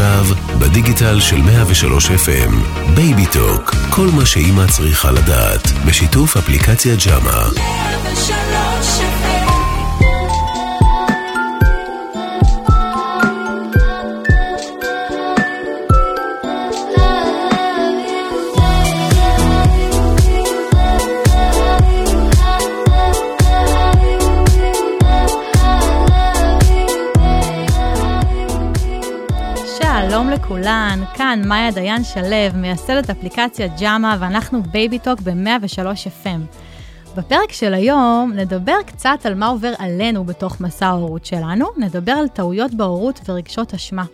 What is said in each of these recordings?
עכשיו, בדיגיטל של 103 FM, Baby Talk, כל מה שאימא צריכה לדעת, בשיתוף אפליקציה ג'אמה. 103 לכולן, כאן מאיה דיין שלו, מייסדת אפליקציית ג'אמה, ואנחנו Baby Talk ב-103 FM. בפרק של היום נדבר קצת על מה עובר עלינו בתוך מסע ההורות שלנו, נדבר על טעויות בהורות ורגשות אשמה.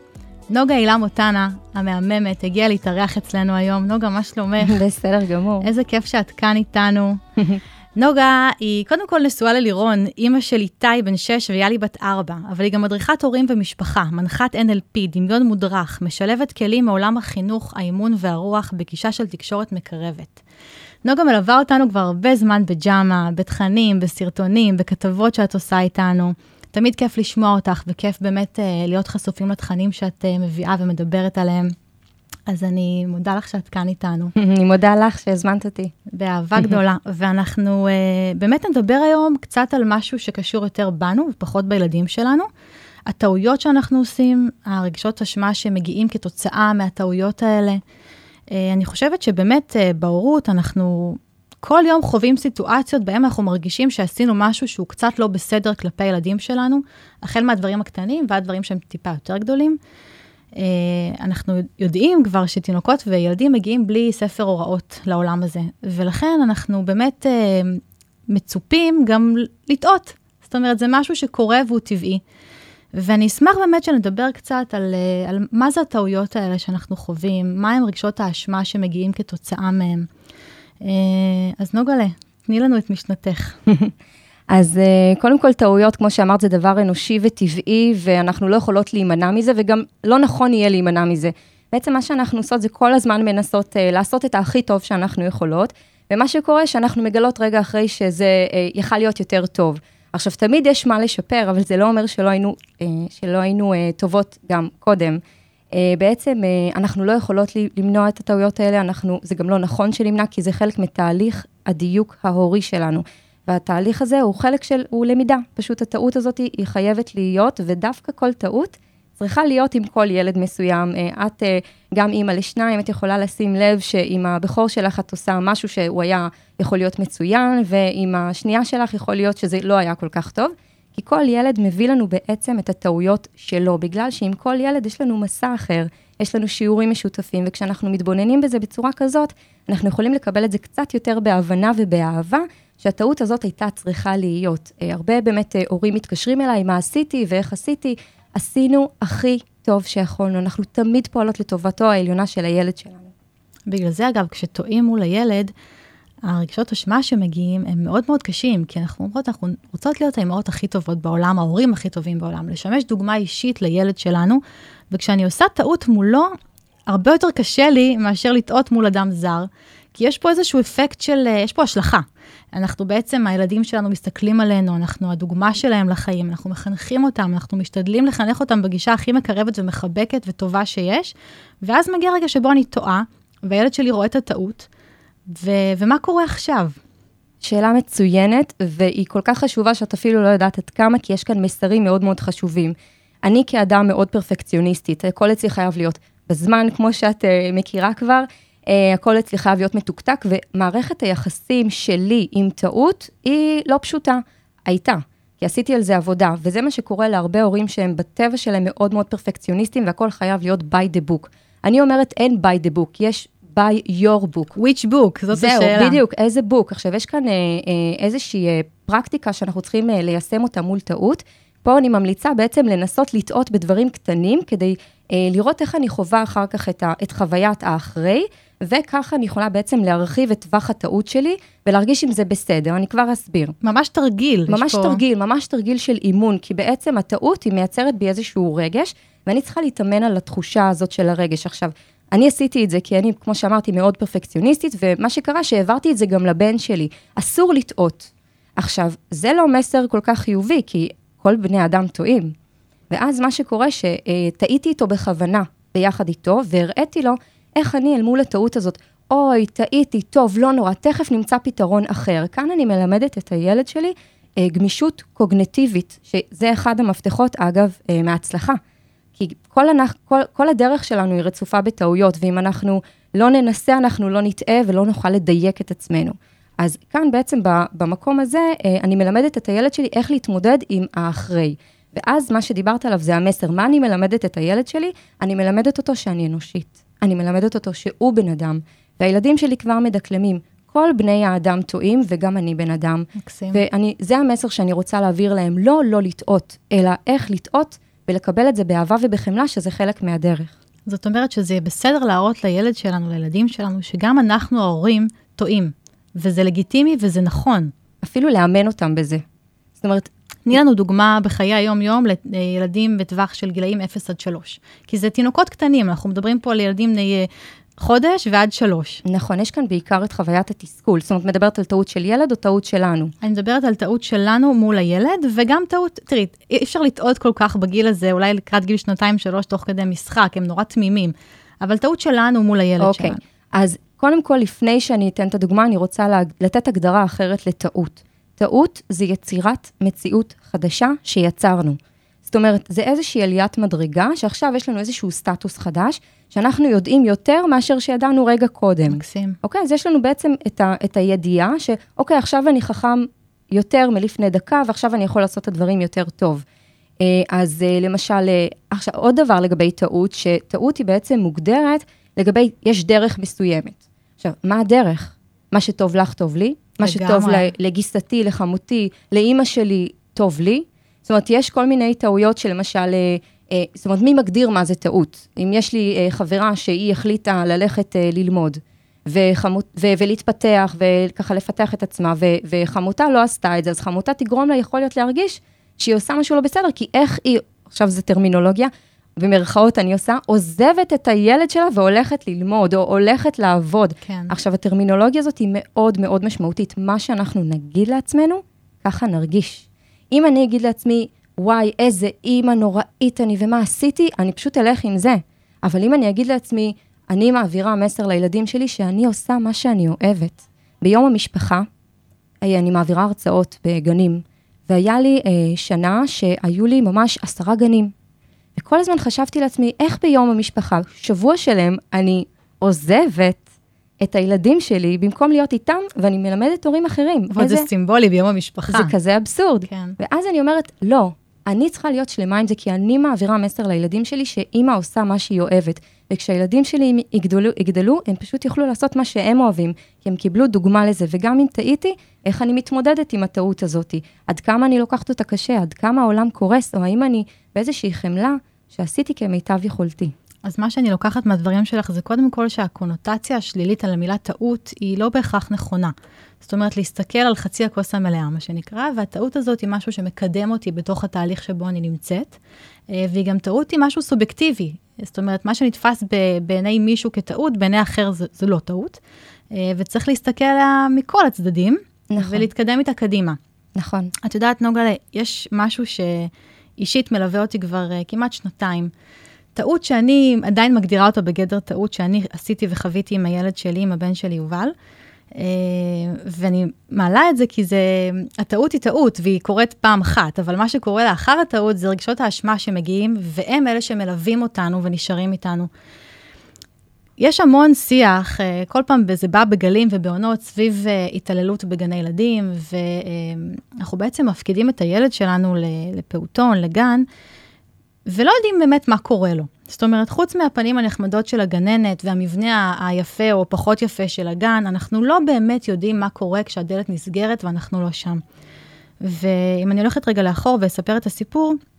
נוגה הילה מוטנה, המהממת, הגיעה להתארח אצלנו היום. נוגה, מה שלומך? בסדר גמור. איזה כיף שאת כאן איתנו. נוגה היא קודם כל נשואה ללירון, אימא של איתי בן 6 ויאלי בת 4, אבל היא גם מדריכת הורים ומשפחה, מנחת NLP, דמיון מודרך, משלבת כלים מעולם החינוך, האימון והרוח בגישה של תקשורת מקרבת. נוגה מלווה אותנו כבר הרבה זמן בג'אמה, בתכנים, בסרטונים, בכתבות שאת עושה איתנו. תמיד כיף לשמוע אותך וכיף באמת uh, להיות חשופים לתכנים שאת uh, מביאה ומדברת עליהם. אז אני מודה לך שאת כאן איתנו. אני מודה לך שהזמנת אותי. באהבה גדולה. ואנחנו uh, באמת נדבר היום קצת על משהו שקשור יותר בנו ופחות בילדים שלנו. הטעויות שאנחנו עושים, הרגשות אשמה שמגיעים כתוצאה מהטעויות האלה. Uh, אני חושבת שבאמת uh, בהורות אנחנו כל יום חווים סיטואציות בהן אנחנו מרגישים שעשינו משהו שהוא קצת לא בסדר כלפי ילדים שלנו, החל מהדברים הקטנים ועד דברים שהם טיפה יותר גדולים. אה, אנחנו יודעים כבר שתינוקות וילדים מגיעים בלי ספר הוראות לעולם הזה, ולכן אנחנו באמת אה, מצופים גם לטעות. זאת אומרת, זה משהו שקורה והוא טבעי. ואני אשמח באמת שנדבר קצת על, אה, על מה זה הטעויות האלה שאנחנו חווים, מה הם רגשות האשמה שמגיעים כתוצאה מהם. אז נוגלה, תני לנו את משנתך. אז uh, קודם כל, טעויות, כמו שאמרת, זה דבר אנושי וטבעי, ואנחנו לא יכולות להימנע מזה, וגם לא נכון יהיה להימנע מזה. בעצם מה שאנחנו עושות זה כל הזמן מנסות uh, לעשות את הכי טוב שאנחנו יכולות, ומה שקורה שאנחנו מגלות רגע אחרי שזה uh, יכל להיות יותר טוב. עכשיו, תמיד יש מה לשפר, אבל זה לא אומר שלא היינו, שלא היינו טובות גם קודם. בעצם אנחנו לא יכולות למנוע את הטעויות האלה, אנחנו, זה גם לא נכון שנמנע, כי זה חלק מתהליך הדיוק ההורי שלנו. והתהליך הזה הוא חלק של, הוא למידה. פשוט הטעות הזאת היא חייבת להיות, ודווקא כל טעות צריכה להיות עם כל ילד מסוים. אה, את אה, גם אימא לשניים, את יכולה לשים לב שעם הבכור שלך את עושה משהו שהוא היה יכול להיות מצוין, ועם השנייה שלך יכול להיות שזה לא היה כל כך טוב. כי כל ילד מביא לנו בעצם את הטעויות שלו, בגלל שעם כל ילד יש לנו מסע אחר, יש לנו שיעורים משותפים, וכשאנחנו מתבוננים בזה בצורה כזאת, אנחנו יכולים לקבל את זה קצת יותר בהבנה ובאהבה, שהטעות הזאת הייתה צריכה להיות. אה, הרבה באמת אה, הורים מתקשרים אליי, מה עשיתי ואיך עשיתי. עשינו הכי טוב שיכולנו, אנחנו תמיד פועלות לטובתו העליונה של הילד שלנו. בגלל זה, אגב, כשטועים מול הילד, הרגשות אשמה שמגיעים הם מאוד מאוד קשים, כי אנחנו אומרות, אנחנו רוצות להיות האמהות הכי טובות בעולם, ההורים הכי טובים בעולם, לשמש דוגמה אישית לילד שלנו, וכשאני עושה טעות מולו, הרבה יותר קשה לי מאשר לטעות מול אדם זר, כי יש פה איזשהו אפקט של, אה, יש פה השלכה. אנחנו בעצם, הילדים שלנו מסתכלים עלינו, אנחנו הדוגמה שלהם לחיים, אנחנו מחנכים אותם, אנחנו משתדלים לחנך אותם בגישה הכי מקרבת ומחבקת וטובה שיש, ואז מגיע רגע שבו אני טועה, והילד שלי רואה את הטעות, ו- ומה קורה עכשיו? שאלה מצוינת, והיא כל כך חשובה שאת אפילו לא יודעת עד כמה, כי יש כאן מסרים מאוד מאוד חשובים. אני כאדם מאוד פרפקציוניסטית, הכל אצלי חייב להיות בזמן, כמו שאת uh, מכירה כבר, uh, הכל אצלי חייב להיות מתוקתק, ומערכת היחסים שלי עם טעות היא לא פשוטה. הייתה, כי עשיתי על זה עבודה, וזה מה שקורה להרבה הורים שהם בטבע שלהם מאוד מאוד פרפקציוניסטים, והכל חייב להיות by the book. אני אומרת, אין by the book, יש by your book. which book? זאת זהו, השאלה. זהו, בדיוק, איזה book. עכשיו, יש כאן אה, אה, איזושהי אה, פרקטיקה שאנחנו צריכים אה, ליישם אותה מול טעות. פה אני ממליצה בעצם לנסות לטעות בדברים קטנים, כדי אה, לראות איך אני חווה אחר כך את, ה, את חוויית האחרי, וככה אני יכולה בעצם להרחיב את טווח הטעות שלי, ולהרגיש אם זה בסדר, אני כבר אסביר. ממש תרגיל. ממש פה... תרגיל, ממש תרגיל של אימון, כי בעצם הטעות היא מייצרת בי איזשהו רגש, ואני צריכה להתאמן על התחושה הזאת של הרגש. עכשיו, אני עשיתי את זה כי אני, כמו שאמרתי, מאוד פרפקציוניסטית, ומה שקרה, שהעברתי את זה גם לבן שלי. אסור לטעות. עכשיו, זה לא מסר כל כך חיובי, כי כל בני אדם טועים. ואז מה שקורה, שטעיתי איתו בכוונה, ביחד איתו, והראיתי לו איך אני אל מול הטעות הזאת, אוי, טעיתי, טוב, לא נורא, תכף נמצא פתרון אחר. כאן אני מלמדת את הילד שלי אה, גמישות קוגנטיבית, שזה אחד המפתחות, אגב, אה, מההצלחה. כי כל, הנח, כל, כל הדרך שלנו היא רצופה בטעויות, ואם אנחנו לא ננסה, אנחנו לא נטעה ולא נוכל לדייק את עצמנו. אז כאן בעצם במקום הזה, אה, אני מלמדת את הילד שלי איך להתמודד עם האחרי. ואז מה שדיברת עליו זה המסר. מה אני מלמדת את הילד שלי? אני מלמדת אותו שאני אנושית. אני מלמדת אותו שהוא בן אדם. והילדים שלי כבר מדקלמים. כל בני האדם טועים, וגם אני בן אדם. מקסים. וזה המסר שאני רוצה להעביר להם. לא לא לטעות, אלא איך לטעות ולקבל את זה באהבה ובחמלה, שזה חלק מהדרך. זאת אומרת שזה בסדר להראות לילד שלנו, לילדים שלנו, שגם אנחנו ההורים טועים. וזה לגיטימי וזה נכון. אפילו לאמן אותם בזה. זאת אומרת... תני לנו דוגמה בחיי היום-יום לילדים בטווח של גילאים 0 עד 3. כי זה תינוקות קטנים, אנחנו מדברים פה על ילדים בני חודש ועד שלוש. נכון, יש כאן בעיקר את חוויית התסכול. זאת אומרת, מדברת על טעות של ילד או טעות שלנו? אני מדברת על טעות שלנו מול הילד, וגם טעות, תראי, אי אפשר לטעות כל כך בגיל הזה, אולי לקראת גיל שנתיים-שלוש, תוך כדי משחק, הם נורא תמימים. אבל טעות שלנו מול הילד אוקיי. שלנו. אז קודם כל, לפני שאני אתן את הדוגמה, אני רוצה לתת הגדרה אחרת לטעות. טעות זה יצירת מציאות חדשה שיצרנו. זאת אומרת, זה איזושהי עליית מדרגה, שעכשיו יש לנו איזשהו סטטוס חדש, שאנחנו יודעים יותר מאשר שידענו רגע קודם. מקסים. אוקיי, אז יש לנו בעצם את, ה, את הידיעה, שאוקיי, עכשיו אני חכם יותר מלפני דקה, ועכשיו אני יכול לעשות את הדברים יותר טוב. אה, אז אה, למשל, אה, עכשיו, עוד דבר לגבי טעות, שטעות היא בעצם מוגדרת לגבי, יש דרך מסוימת. עכשיו, מה הדרך? מה שטוב לך, טוב לי? מה שטוב לגיסתי, לחמותי, לאימא שלי, טוב לי? זאת אומרת, יש כל מיני טעויות שלמשל, אה, אה, זאת אומרת, מי מגדיר מה זה טעות? אם יש לי אה, חברה שהיא החליטה ללכת ללמוד, וחמות, ו- ולהתפתח, וככה לפתח את עצמה, ו- וחמותה לא עשתה את זה, אז חמותה תגרום לה, יכול להיות להרגיש שהיא עושה משהו לא בסדר, כי איך היא, עכשיו זה טרמינולוגיה, במרכאות אני עושה, עוזבת את הילד שלה והולכת ללמוד, או הולכת לעבוד. כן. עכשיו, הטרמינולוגיה הזאת היא מאוד מאוד משמעותית. מה שאנחנו נגיד לעצמנו, ככה נרגיש. אם אני אגיד לעצמי, וואי, איזה אימא נוראית אני ומה עשיתי, אני פשוט אלך עם זה. אבל אם אני אגיד לעצמי, אני מעבירה מסר לילדים שלי שאני עושה מה שאני אוהבת. ביום המשפחה, אה, אני מעבירה הרצאות בגנים, והיה לי אה, שנה שהיו לי ממש עשרה גנים. וכל הזמן חשבתי לעצמי, איך ביום המשפחה, שבוע שלם, אני עוזבת את הילדים שלי במקום להיות איתם, ואני מלמדת הורים אחרים. אבל זה סימבולי ביום המשפחה. זה כזה אבסורד. כן. ואז אני אומרת, לא, אני צריכה להיות שלמה עם זה, כי אני מעבירה מסר לילדים שלי שאימא עושה מה שהיא אוהבת. וכשהילדים שלי יגדלו, יגדלו, הם פשוט יוכלו לעשות מה שהם אוהבים, כי הם קיבלו דוגמה לזה. וגם אם טעיתי, איך אני מתמודדת עם הטעות הזאת? עד כמה אני לוקחת אותה קשה? עד כמה העולם קורס? או האם אני באיזושהי חמלה שעשיתי כמיטב יכולתי? אז מה שאני לוקחת מהדברים שלך זה קודם כל שהקונוטציה השלילית על המילה טעות היא לא בהכרח נכונה. זאת אומרת, להסתכל על חצי הכוס המלאה, מה שנקרא, והטעות הזאת היא משהו שמקדם אותי בתוך התהליך שבו אני נמצאת, אה, והיא גם טעות היא משהו סובייקטיבי. זאת אומרת, מה שנתפס בעיני מישהו כטעות, בעיני אחר זה, זה לא טעות, אה, וצריך להסתכל עליה מכל הצדדים, נכון. ולהתקדם איתה קדימה. נכון. את יודעת, נוגה, יש משהו שאישית מלווה אותי כבר uh, כמעט שנתיים. טעות שאני עדיין מגדירה אותה בגדר טעות שאני עשיתי וחוויתי עם הילד שלי, עם הבן שלי יובל. Uh, ואני מעלה את זה כי זה, הטעות היא טעות והיא קורית פעם אחת, אבל מה שקורה לאחר הטעות זה רגשות האשמה שמגיעים, והם אלה שמלווים אותנו ונשארים איתנו. יש המון שיח, uh, כל פעם זה בא בגלים ובעונות סביב uh, התעללות בגני ילדים, ואנחנו בעצם מפקידים את הילד שלנו לפעוטון, לגן, ולא יודעים באמת מה קורה לו. זאת אומרת, חוץ מהפנים הנחמדות של הגננת והמבנה היפה או פחות יפה של הגן, אנחנו לא באמת יודעים מה קורה כשהדלת נסגרת ואנחנו לא שם. ואם אני הולכת רגע לאחור ואספר את הסיפור, אה,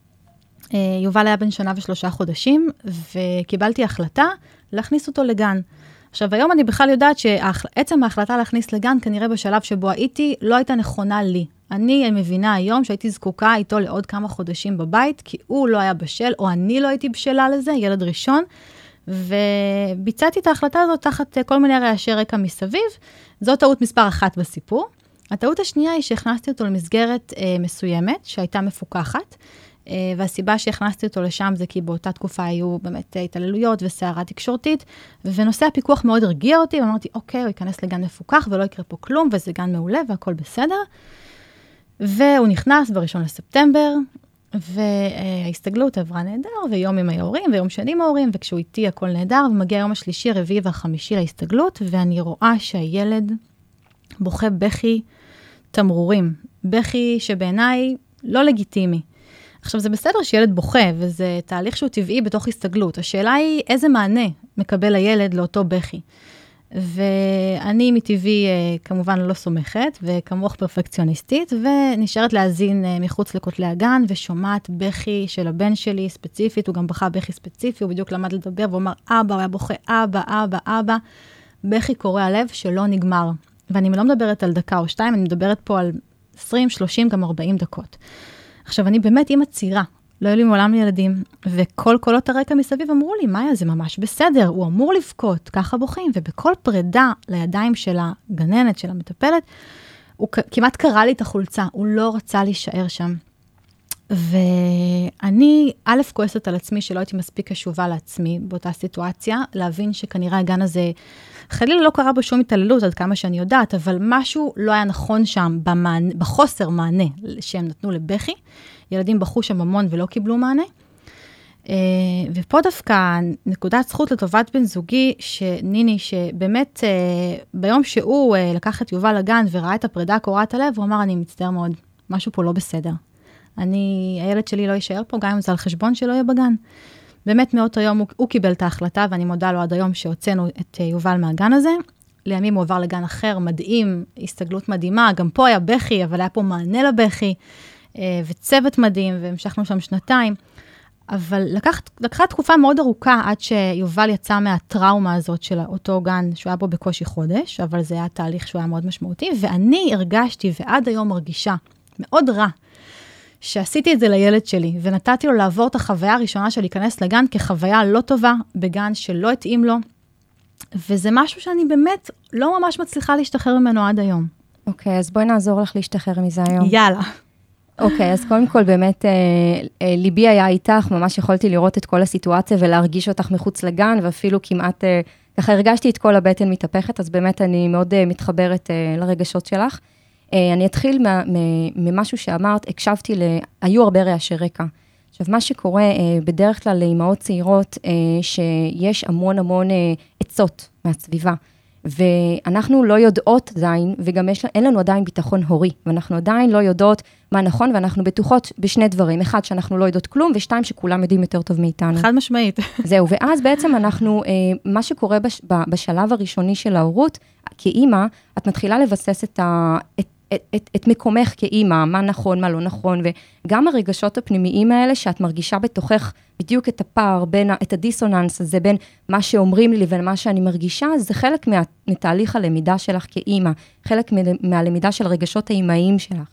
יובל היה בן שנה ושלושה חודשים, וקיבלתי החלטה להכניס אותו לגן. עכשיו, היום אני בכלל יודעת שעצם ההחלטה להכניס לגן, כנראה בשלב שבו הייתי, לא הייתה נכונה לי. אני מבינה היום שהייתי זקוקה איתו לעוד כמה חודשים בבית, כי הוא לא היה בשל, או אני לא הייתי בשלה לזה, ילד ראשון, וביצעתי את ההחלטה הזאת תחת כל מיני רעשי רקע מסביב. זו טעות מספר אחת בסיפור. הטעות השנייה היא שהכנסתי אותו למסגרת אה, מסוימת, שהייתה מפוקחת, אה, והסיבה שהכנסתי אותו לשם זה כי באותה תקופה היו באמת התעללויות וסערה תקשורתית, ונושא הפיקוח מאוד הרגיע אותי, ואמרתי, אוקיי, הוא ייכנס לגן מפוקח ולא יקרה פה כלום, וזה גן מעולה והכל בסדר. והוא נכנס ב-1 לספטמבר, וההסתגלות עברה נהדר, ויום עם ההורים, ויום שני עם ההורים, וכשהוא איתי הכל נהדר, ומגיע היום השלישי, הרביעי והחמישי להסתגלות, ואני רואה שהילד בוכה בכי תמרורים, בכי שבעיניי לא לגיטימי. עכשיו, זה בסדר שילד בוכה, וזה תהליך שהוא טבעי בתוך הסתגלות. השאלה היא איזה מענה מקבל הילד לאותו בכי. ואני מטבעי אה, כמובן לא סומכת, וכמוך פרפקציוניסטית, ונשארת להאזין אה, מחוץ לכותלי הגן, ושומעת בכי של הבן שלי ספציפית, הוא גם בכה בכי ספציפי, הוא בדיוק למד לדבר, והוא אמר, אבא, הוא היה בוכה, אבא, אבא, אבא. בכי קורע לב שלא נגמר. ואני לא מדברת על דקה או שתיים, אני מדברת פה על 20, 30, גם 40 דקות. עכשיו, אני באמת אימא צעירה, לא היו לי מעולם ילדים, וכל קולות הרקע מסביב אמרו לי, מאיה, זה ממש בסדר, הוא אמור לבכות, ככה בוכים, ובכל פרידה לידיים של הגננת, של המטפלת, הוא כמעט קרע לי את החולצה, הוא לא רצה להישאר שם. ואני, א', כועסת על עצמי שלא הייתי מספיק קשובה לעצמי באותה סיטואציה, להבין שכנראה הגן הזה, חלילה לא קרה בו שום התעללות עד כמה שאני יודעת, אבל משהו לא היה נכון שם במענה, בחוסר מענה שהם נתנו לבכי. ילדים בכו שם המון ולא קיבלו מענה. Uh, ופה דווקא נקודת זכות לטובת בן זוגי, שניני, שבאמת uh, ביום שהוא uh, לקח את יובל לגן וראה את הפרידה קורעת הלב, הוא אמר, אני מצטער מאוד, משהו פה לא בסדר. אני, הילד שלי לא יישאר פה, גם אם זה על חשבון שלא יהיה בגן. באמת מאותו יום הוא, הוא קיבל את ההחלטה, ואני מודה לו עד היום שהוצאנו את יובל מהגן הזה. לימים הוא עבר לגן אחר, מדהים, הסתגלות מדהימה, גם פה היה בכי, אבל היה פה מענה לבכי. אה, וצוות מדהים, והמשכנו שם שנתיים. אבל לקח, לקחה תקופה מאוד ארוכה עד שיובל יצא מהטראומה הזאת של אותו גן, שהוא היה בו בקושי חודש, אבל זה היה תהליך שהוא היה מאוד משמעותי, ואני הרגשתי, ועד היום מרגישה, מאוד רע, שעשיתי את זה לילד שלי, ונתתי לו לעבור את החוויה הראשונה של להיכנס לגן כחוויה לא טובה, בגן שלא התאים לו, וזה משהו שאני באמת לא ממש מצליחה להשתחרר ממנו עד היום. אוקיי, okay, אז בואי נעזור לך להשתחרר מזה היום. יאללה. אוקיי, okay, אז קודם כל, באמת, אה, אה, ליבי היה איתך, ממש יכולתי לראות את כל הסיטואציה ולהרגיש אותך מחוץ לגן, ואפילו כמעט, אה, ככה הרגשתי את כל הבטן מתהפכת, אז באמת אני מאוד אה, מתחברת אה, לרגשות שלך. אה, אני אתחיל ממשהו שאמרת, הקשבתי ל... היו הרבה רעשי רקע. עכשיו, מה שקורה אה, בדרך כלל לאימהות צעירות, אה, שיש המון המון עצות מהסביבה. ואנחנו לא יודעות עדיין, וגם יש, אין לנו עדיין ביטחון הורי, ואנחנו עדיין לא יודעות מה נכון, ואנחנו בטוחות בשני דברים. אחד, שאנחנו לא יודעות כלום, ושתיים, שכולם יודעים יותר טוב מאיתנו. חד משמעית. זהו, ואז בעצם אנחנו, מה שקורה בש, בשלב הראשוני של ההורות, כאימא, את מתחילה לבסס את, ה, את את, את, את מקומך כאימא, מה נכון, מה לא נכון, וגם הרגשות הפנימיים האלה שאת מרגישה בתוכך בדיוק את הפער בין, את הדיסוננס הזה בין מה שאומרים לי לבין מה שאני מרגישה, זה חלק מה, מתהליך הלמידה שלך כאימא, חלק מ, מהלמידה של הרגשות האימהיים שלך.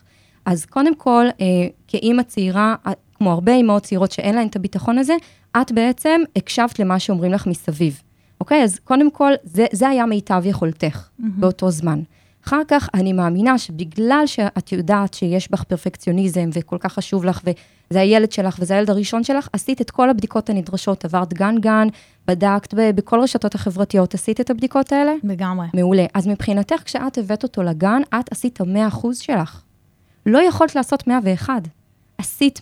אז קודם כל, אה, כאימא צעירה, כמו הרבה אימהות צעירות שאין להן את הביטחון הזה, את בעצם הקשבת למה שאומרים לך מסביב. אוקיי? אז קודם כל, זה, זה היה מיטב יכולתך mm-hmm. באותו זמן. אחר כך אני מאמינה שבגלל שאת יודעת שיש בך פרפקציוניזם וכל כך חשוב לך, וזה הילד שלך וזה הילד הראשון שלך, עשית את כל הבדיקות הנדרשות, עברת גן-גן, בדקת בכל רשתות החברתיות, עשית את הבדיקות האלה? לגמרי. מעולה. אז מבחינתך, כשאת הבאת אותו לגן, את עשית 100% שלך. לא יכולת לעשות 101. עשית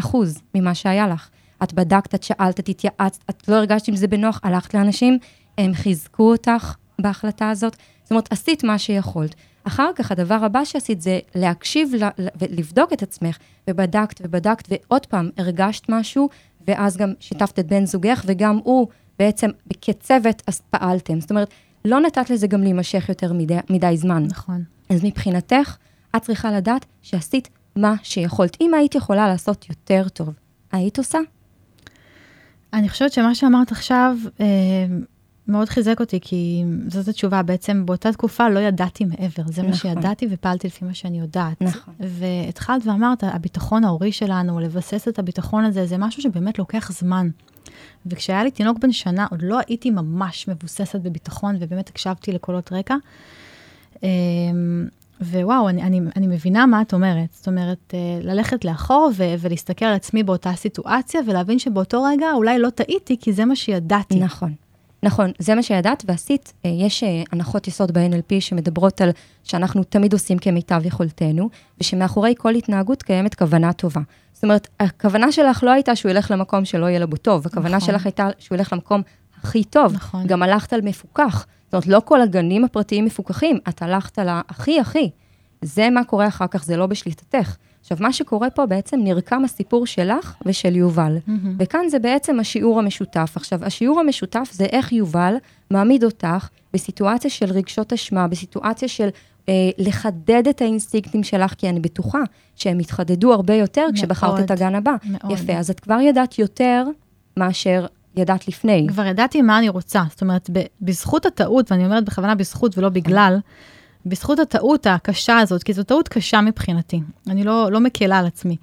100% ממה שהיה לך. את בדקת, את שאלת, את התייעצת, את לא הרגשת עם זה בנוח, הלכת לאנשים, הם חיזקו אותך בהחלטה הזאת. זאת אומרת, עשית מה שיכולת. אחר כך, הדבר הבא שעשית זה להקשיב ולבדוק את עצמך, ובדקת ובדקת, ועוד פעם, הרגשת משהו, ואז גם שיתפת את בן זוגך, וגם הוא בעצם, כצוות, אז פעלתם. זאת אומרת, לא נתת לזה גם להימשך יותר מדי, מדי זמן. נכון. אז מבחינתך, את צריכה לדעת שעשית מה שיכולת. אם היית יכולה לעשות יותר טוב, היית עושה? אני חושבת שמה שאמרת עכשיו, אה, מאוד חיזק אותי, כי זאת התשובה, בעצם באותה תקופה לא ידעתי מעבר, זה נכון. מה שידעתי ופעלתי לפי מה שאני יודעת. נכון. והתחלת ואמרת, הביטחון ההורי שלנו, לבסס את הביטחון הזה, זה משהו שבאמת לוקח זמן. וכשהיה לי תינוק בן שנה, עוד לא הייתי ממש מבוססת בביטחון, ובאמת הקשבתי לקולות רקע. אמ, ווואו, אני, אני, אני מבינה מה את אומרת. זאת אומרת, אה, ללכת לאחור ו- ולהסתכל על עצמי באותה סיטואציה, ולהבין שבאותו רגע אולי לא טעיתי, כי זה מה שידעתי. נכון. נכון, זה מה שידעת ועשית. אה, יש אה, הנחות יסוד ב-NLP שמדברות על שאנחנו תמיד עושים כמיטב יכולתנו, ושמאחורי כל התנהגות קיימת כוונה טובה. זאת אומרת, הכוונה שלך לא הייתה שהוא ילך למקום שלא יהיה לו בו טוב, הכוונה נכון. שלך הייתה שהוא ילך למקום הכי טוב. נכון. גם הלכת על מפוקח. זאת אומרת, לא כל הגנים הפרטיים מפוקחים, את הלכת על הכי הכי. זה מה קורה אחר כך, זה לא בשליטתך. עכשיו, מה שקורה פה בעצם נרקם הסיפור שלך ושל יובל. Mm-hmm. וכאן זה בעצם השיעור המשותף. עכשיו, השיעור המשותף זה איך יובל מעמיד אותך בסיטואציה של רגשות אשמה, בסיטואציה של אה, לחדד את האינסטינקטים שלך, כי אני בטוחה שהם יתחדדו הרבה יותר מאוד, כשבחרת את הגן הבא. מאוד. יפה, אז את כבר ידעת יותר מאשר ידעת לפני. כבר ידעתי מה אני רוצה. זאת אומרת, בזכות הטעות, ואני אומרת בכוונה בזכות ולא בגלל, בזכות הטעות הקשה הזאת, כי זו טעות קשה מבחינתי, אני לא, לא מקלה על עצמי.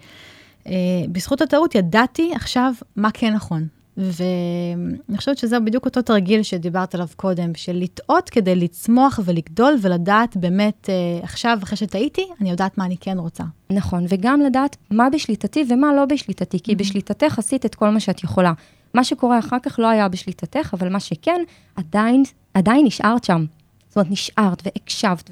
Uh, בזכות הטעות ידעתי עכשיו מה כן נכון. ואני חושבת שזה בדיוק אותו תרגיל שדיברת עליו קודם, של לטעות כדי לצמוח ולגדול ולדעת באמת, uh, עכשיו, אחרי שטעיתי, אני יודעת מה אני כן רוצה. נכון, וגם לדעת מה בשליטתי ומה לא בשליטתי, כי mm-hmm. בשליטתך עשית את כל מה שאת יכולה. מה שקורה אחר כך לא היה בשליטתך, אבל מה שכן, עדיין, עדיין נשארת שם. זאת אומרת, נשארת והקשבת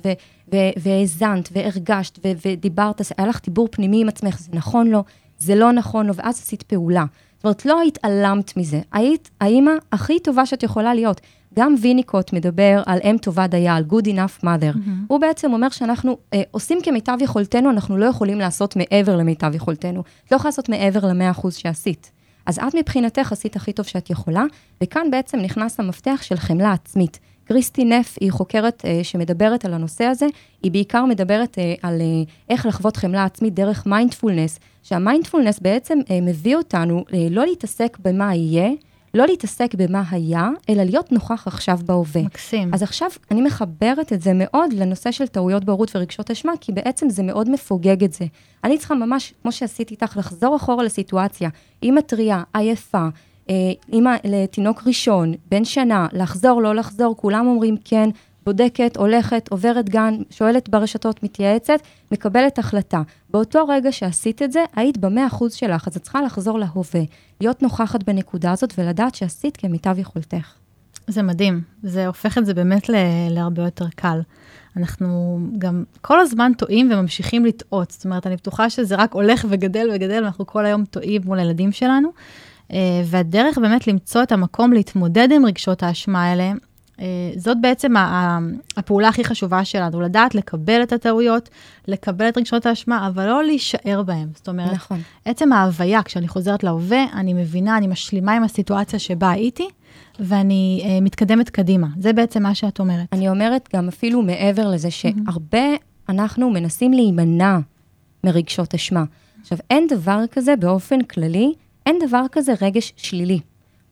והאזנת והרגשת ודיברת, היה לך דיבור פנימי עם עצמך, זה נכון לו, זה לא נכון לו, ואז עשית פעולה. זאת אומרת, לא התעלמת מזה. היית האימא הכי טובה שאת יכולה להיות. גם ויניקוט מדבר על אם טובה דייה, על good enough mother. Mm-hmm. הוא בעצם אומר שאנחנו אה, עושים כמיטב יכולתנו, אנחנו לא יכולים לעשות מעבר למיטב יכולתנו. את לא יכולה לעשות מעבר ל-100% שעשית. אז את מבחינתך עשית הכי טוב שאת יכולה, וכאן בעצם נכנס המפתח של חמלה עצמית. קריסטי נף היא חוקרת uh, שמדברת על הנושא הזה, היא בעיקר מדברת uh, על uh, איך לחוות חמלה עצמית דרך מיינדפולנס, שהמיינדפולנס בעצם uh, מביא אותנו uh, לא להתעסק במה יהיה, לא להתעסק במה היה, אלא להיות נוכח עכשיו בהווה. מקסים. אז עכשיו אני מחברת את זה מאוד לנושא של טעויות בהורות ורגשות אשמה, כי בעצם זה מאוד מפוגג את זה. אני צריכה ממש, כמו שעשיתי איתך, לחזור אחורה לסיטואציה. אימא טריה, עייפה, אה, אימא לתינוק ראשון, בן שנה, לחזור, לא לחזור, כולם אומרים כן, בודקת, הולכת, עוברת גן, שואלת ברשתות, מתייעצת, מקבלת החלטה. באותו רגע שעשית את זה, היית במאה אחוז שלך, אז את צריכה לחזור להווה, להיות נוכחת בנקודה הזאת ולדעת שעשית כמיטב יכולתך. זה מדהים, זה הופך את זה באמת להרבה יותר קל. אנחנו גם כל הזמן טועים וממשיכים לטעות. זאת אומרת, אני בטוחה שזה רק הולך וגדל וגדל, ואנחנו כל היום טועים מול הילדים שלנו. אה, והדרך באמת למצוא את המקום להתמודד עם רגשות האשמה האלה, אה, זאת בעצם הפעולה הכי חשובה שלנו, לדעת לקבל את הטעויות, לקבל את רגשות האשמה, אבל לא להישאר בהם. זאת אומרת, נכון. עצם ההוויה, כשאני חוזרת להווה, אני מבינה, אני משלימה עם הסיטואציה שבה הייתי, ואני uh, מתקדמת קדימה. זה בעצם מה שאת אומרת. אני אומרת גם אפילו מעבר לזה, שהרבה אנחנו מנסים להימנע מרגשות אשמה. עכשיו, אין דבר כזה באופן כללי, אין דבר כזה רגש שלילי.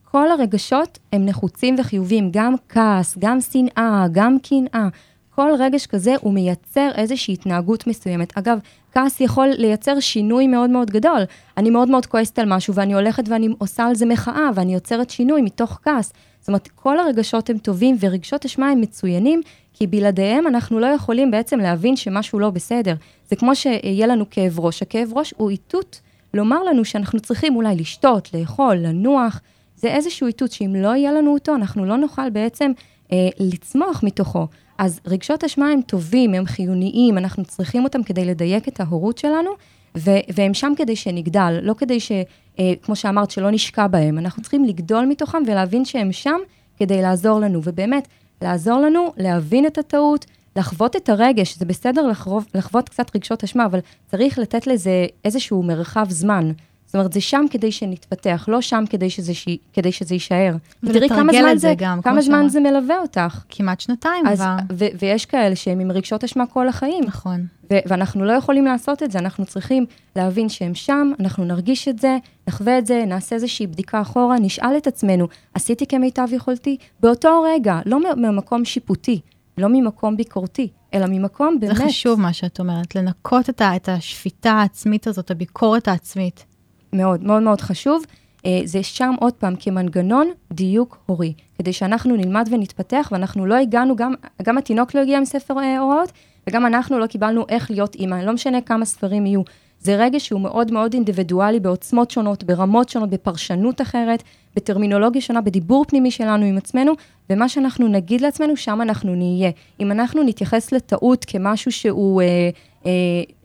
כל הרגשות הם נחוצים וחיוביים, גם כעס, גם שנאה, גם קנאה. כל רגש כזה הוא מייצר איזושהי התנהגות מסוימת. אגב, כעס יכול לייצר שינוי מאוד מאוד גדול. אני מאוד מאוד כועסת על משהו ואני הולכת ואני עושה על זה מחאה ואני יוצרת שינוי מתוך כעס. זאת אומרת, כל הרגשות הם טובים ורגשות אשמה הם מצוינים, כי בלעדיהם אנחנו לא יכולים בעצם להבין שמשהו לא בסדר. זה כמו שיהיה לנו כאב ראש. הכאב ראש הוא איתות לומר לנו שאנחנו צריכים אולי לשתות, לאכול, לנוח. זה איזשהו איתות שאם לא יהיה לנו אותו, אנחנו לא נוכל בעצם אה, לצמוח מתוכו. אז רגשות אשמה הם טובים, הם חיוניים, אנחנו צריכים אותם כדי לדייק את ההורות שלנו, ו- והם שם כדי שנגדל, לא כדי ש... אה, כמו שאמרת, שלא נשקע בהם. אנחנו צריכים לגדול מתוכם ולהבין שהם שם כדי לעזור לנו, ובאמת, לעזור לנו להבין את הטעות, לחוות את הרגש, זה בסדר לחרוב, לחוות קצת רגשות אשמה, אבל צריך לתת לזה איזשהו מרחב זמן. זאת אומרת, זה שם כדי שנתפתח, לא שם כדי שזה, ש... כדי שזה יישאר. ותראי כמה זמן זה, גם, כמה זמן שמה. זה מלווה אותך. כמעט שנתיים אז, כבר. ו- ויש כאלה שהם עם רגשות אשמה כל החיים. נכון. ו- ואנחנו לא יכולים לעשות את זה, אנחנו צריכים להבין שהם שם, אנחנו נרגיש את זה, נחווה את זה, נעשה איזושהי בדיקה אחורה, נשאל את עצמנו, עשיתי כמיטב יכולתי? באותו רגע, לא ממקום שיפוטי, לא ממקום ביקורתי, אלא ממקום באמת... זה חשוב מה שאת אומרת, לנקות את, ה- את השפיטה העצמית הזאת, הביקורת העצמית. מאוד, מאוד מאוד חשוב. אה, זה שם עוד פעם כמנגנון דיוק הורי, כדי שאנחנו נלמד ונתפתח, ואנחנו לא הגענו, גם, גם התינוק לא הגיע עם ספר אה, הוראות, וגם אנחנו לא קיבלנו איך להיות אימא, לא משנה כמה ספרים יהיו. זה רגש שהוא מאוד מאוד אינדיבידואלי בעוצמות שונות, ברמות שונות, בפרשנות אחרת, בטרמינולוגיה שונה, בדיבור פנימי שלנו עם עצמנו, ומה שאנחנו נגיד לעצמנו, שם אנחנו נהיה. אם אנחנו נתייחס לטעות כמשהו שהוא אה, אה,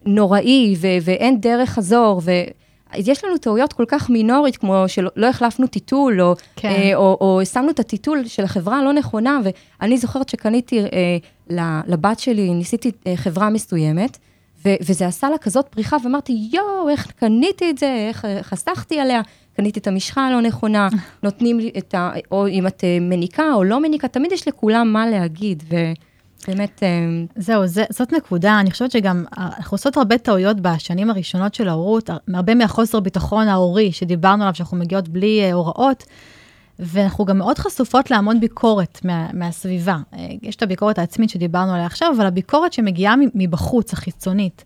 נוראי ו- ואין דרך חזור, ו... אז יש לנו טעויות כל כך מינורית, כמו שלא לא החלפנו טיטול, או, כן. אה, או, או שמנו את הטיטול של החברה הלא נכונה, ואני זוכרת שקניתי אה, לבת שלי, ניסיתי אה, חברה מסוימת, ו- וזה עשה לה כזאת פריחה, ואמרתי, יואו, איך קניתי את זה, איך חסכתי עליה, קניתי את המשחה הלא נכונה, נותנים לי את ה... או אם את אה, מניקה או לא מניקה, תמיד יש לכולם מה להגיד, ובאמת... אה, זהו, זה, זאת נקודה, אני חושבת שגם אנחנו עושות הרבה טעויות בשנים הראשונות של ההורות, הרבה מהחוסר ביטחון ההורי שדיברנו עליו, שאנחנו מגיעות בלי אה, הוראות. ואנחנו גם מאוד חשופות להמון ביקורת מה, מהסביבה. יש את הביקורת העצמית שדיברנו עליה עכשיו, אבל הביקורת שמגיעה מבחוץ, החיצונית.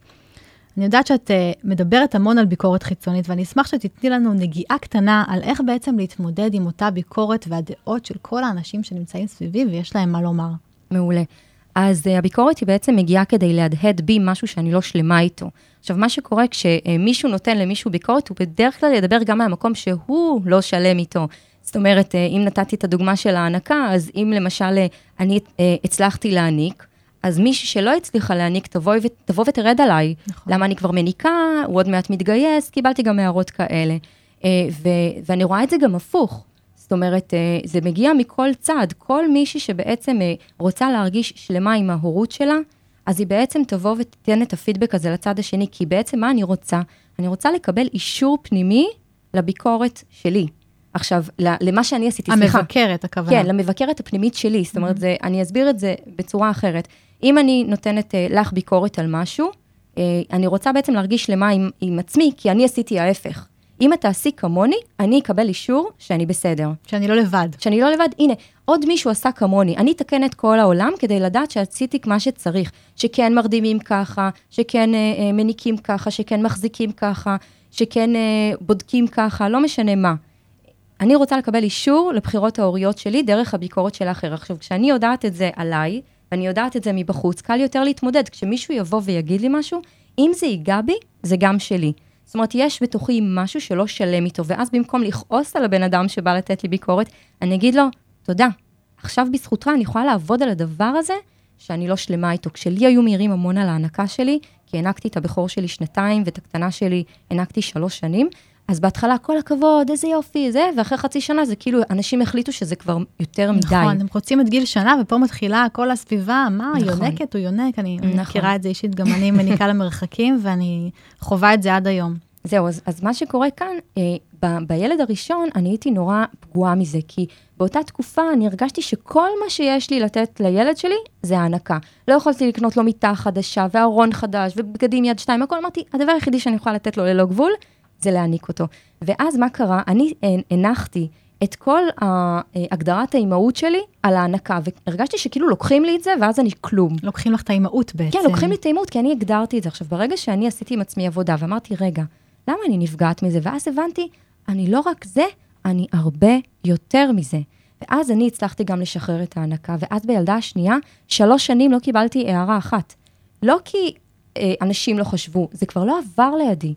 אני יודעת שאת uh, מדברת המון על ביקורת חיצונית, ואני אשמח שתתני לנו נגיעה קטנה על איך בעצם להתמודד עם אותה ביקורת והדעות של כל האנשים שנמצאים סביבי ויש להם מה לומר. מעולה. אז uh, הביקורת היא בעצם מגיעה כדי להדהד בי משהו שאני לא שלמה איתו. עכשיו, מה שקורה כשמישהו נותן למישהו ביקורת, הוא בדרך כלל ידבר גם מהמקום שהוא לא שלם איתו. זאת אומרת, אה, אם נתתי את הדוגמה של ההענקה, אז אם למשל אני הצלחתי להעניק, אז מישהי שלא הצליחה להעניק, תבוא, תבוא ותרד עליי. נכון. למה אני כבר מניקה, הוא עוד מעט מתגייס, קיבלתי גם הערות כאלה. אה, ו- ואני רואה את זה גם הפוך. זאת אומרת, אה, זה מגיע מכל צד. כל מישהי שבעצם אה, רוצה להרגיש שלמה עם ההורות שלה, אז היא בעצם תבוא ותיתן את הפידבק הזה לצד השני, כי בעצם מה אני רוצה? אני רוצה לקבל אישור פנימי לביקורת שלי. עכשיו, למה שאני עשיתי, סליחה. המבקרת, הכוונה. כן, למבקרת הפנימית שלי. זאת אומרת, mm-hmm. זה, אני אסביר את זה בצורה אחרת. אם אני נותנת uh, לך ביקורת על משהו, uh, אני רוצה בעצם להרגיש למה עם, עם עצמי, כי אני עשיתי ההפך. אם את תעשי כמוני, אני אקבל אישור שאני בסדר. שאני לא לבד. שאני לא לבד. הנה, עוד מישהו עשה כמוני. אני אתקן את כל העולם כדי לדעת שעשיתי מה שצריך. שכן מרדימים ככה, שכן uh, uh, מניקים ככה, שכן מחזיקים ככה, שכן uh, בודקים ככה, לא משנה מה. אני רוצה לקבל אישור לבחירות ההוריות שלי דרך הביקורת של האחר. עכשיו, כשאני יודעת את זה עליי, ואני יודעת את זה מבחוץ, קל יותר להתמודד. כשמישהו יבוא ויגיד לי משהו, אם זה ייגע בי, זה גם שלי. זאת אומרת, יש בתוכי משהו שלא שלם איתו, ואז במקום לכעוס על הבן אדם שבא לתת לי ביקורת, אני אגיד לו, תודה, עכשיו בזכותך אני יכולה לעבוד על הדבר הזה שאני לא שלמה איתו. כשלי היו מעירים המון על ההנקה שלי, כי הענקתי את הבכור שלי שנתיים ואת הקטנה שלי הענקתי שלוש שנים, אז בהתחלה, כל הכבוד, איזה יופי, זה, ואחרי חצי שנה זה כאילו, אנשים החליטו שזה כבר יותר מדי. נכון, הם רוצים את גיל שנה, ופה מתחילה כל הסביבה, מה, נכון. יונקת הוא יונק, אני נכון. מכירה את זה אישית, גם אני מניקה למרחקים, ואני חווה את זה עד היום. זהו, אז, אז מה שקורה כאן, אה, ב, בילד הראשון, אני הייתי נורא פגועה מזה, כי באותה תקופה אני הרגשתי שכל מה שיש לי לתת לילד שלי, זה הענקה. לא יכולתי לקנות לו מיטה חדשה, וארון חדש, ובגדים יד שתיים, הכל אמרתי, הדבר היחידי שאני יכולה לתת לו ללא גבול, זה להעניק אותו. ואז מה קרה? אני הנחתי את כל הגדרת האימהות שלי על ההענקה, והרגשתי שכאילו לוקחים לי את זה, ואז אני כלום. לוקחים לך את האימהות בעצם. כן, לוקחים לי את האימהות, כי אני הגדרתי את זה. עכשיו, ברגע שאני עשיתי עם עצמי עבודה, ואמרתי, רגע, למה אני נפגעת מזה? ואז הבנתי, אני לא רק זה, אני הרבה יותר מזה. ואז אני הצלחתי גם לשחרר את ההנקה, ואז בילדה השנייה, שלוש שנים לא קיבלתי הערה אחת. לא כי אה, אנשים לא חשבו, זה כבר לא עבר לידי.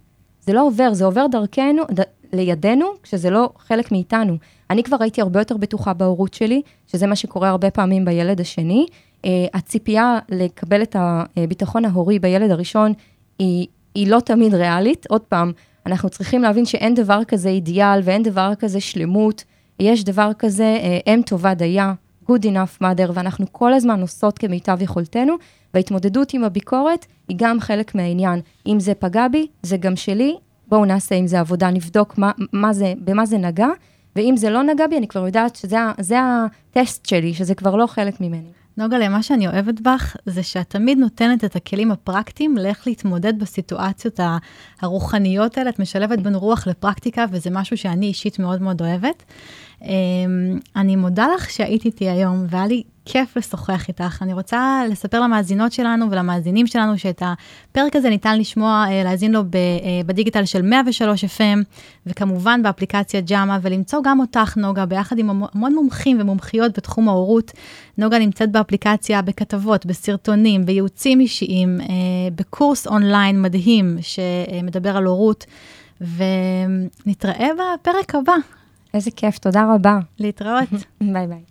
זה לא עובר, זה עובר דרכנו, ד, לידינו, כשזה לא חלק מאיתנו. אני כבר הייתי הרבה יותר בטוחה בהורות שלי, שזה מה שקורה הרבה פעמים בילד השני. Uh, הציפייה לקבל את הביטחון ההורי בילד הראשון היא, היא לא תמיד ריאלית. עוד פעם, אנחנו צריכים להבין שאין דבר כזה אידיאל ואין דבר כזה שלמות. יש דבר כזה, uh, אם טובה דייה, good enough mother, ואנחנו כל הזמן עושות כמיטב יכולתנו, וההתמודדות עם הביקורת היא גם חלק מהעניין. אם זה פגע בי, זה גם שלי, בואו נעשה עם זה עבודה, נבדוק מה, מה זה, במה זה נגע, ואם זה לא נגע בי, אני כבר יודעת שזה הטסט שלי, שזה כבר לא חלק ממני. נוגה, מה שאני אוהבת בך, זה שאת תמיד נותנת את הכלים הפרקטיים לאיך להתמודד בסיטואציות הרוחניות האלה. את משלבת בין רוח לפרקטיקה, וזה משהו שאני אישית מאוד מאוד אוהבת. אני מודה לך שהיית איתי היום, והיה לי כיף לשוחח איתך. אני רוצה לספר למאזינות שלנו ולמאזינים שלנו שאת הפרק הזה ניתן לשמוע, אה, להאזין לו אה, בדיגיטל של 103 FM, וכמובן באפליקציה ג'אמה, ולמצוא גם אותך, נוגה, ביחד עם המון מומחים ומומחיות בתחום ההורות. נוגה נמצאת באפליקציה, בכתבות, בסרטונים, בייעוצים אישיים, אה, בקורס אונליין מדהים שמדבר על הורות, ונתראה בפרק הבא. איזה כיף, תודה רבה. להתראות. ביי ביי.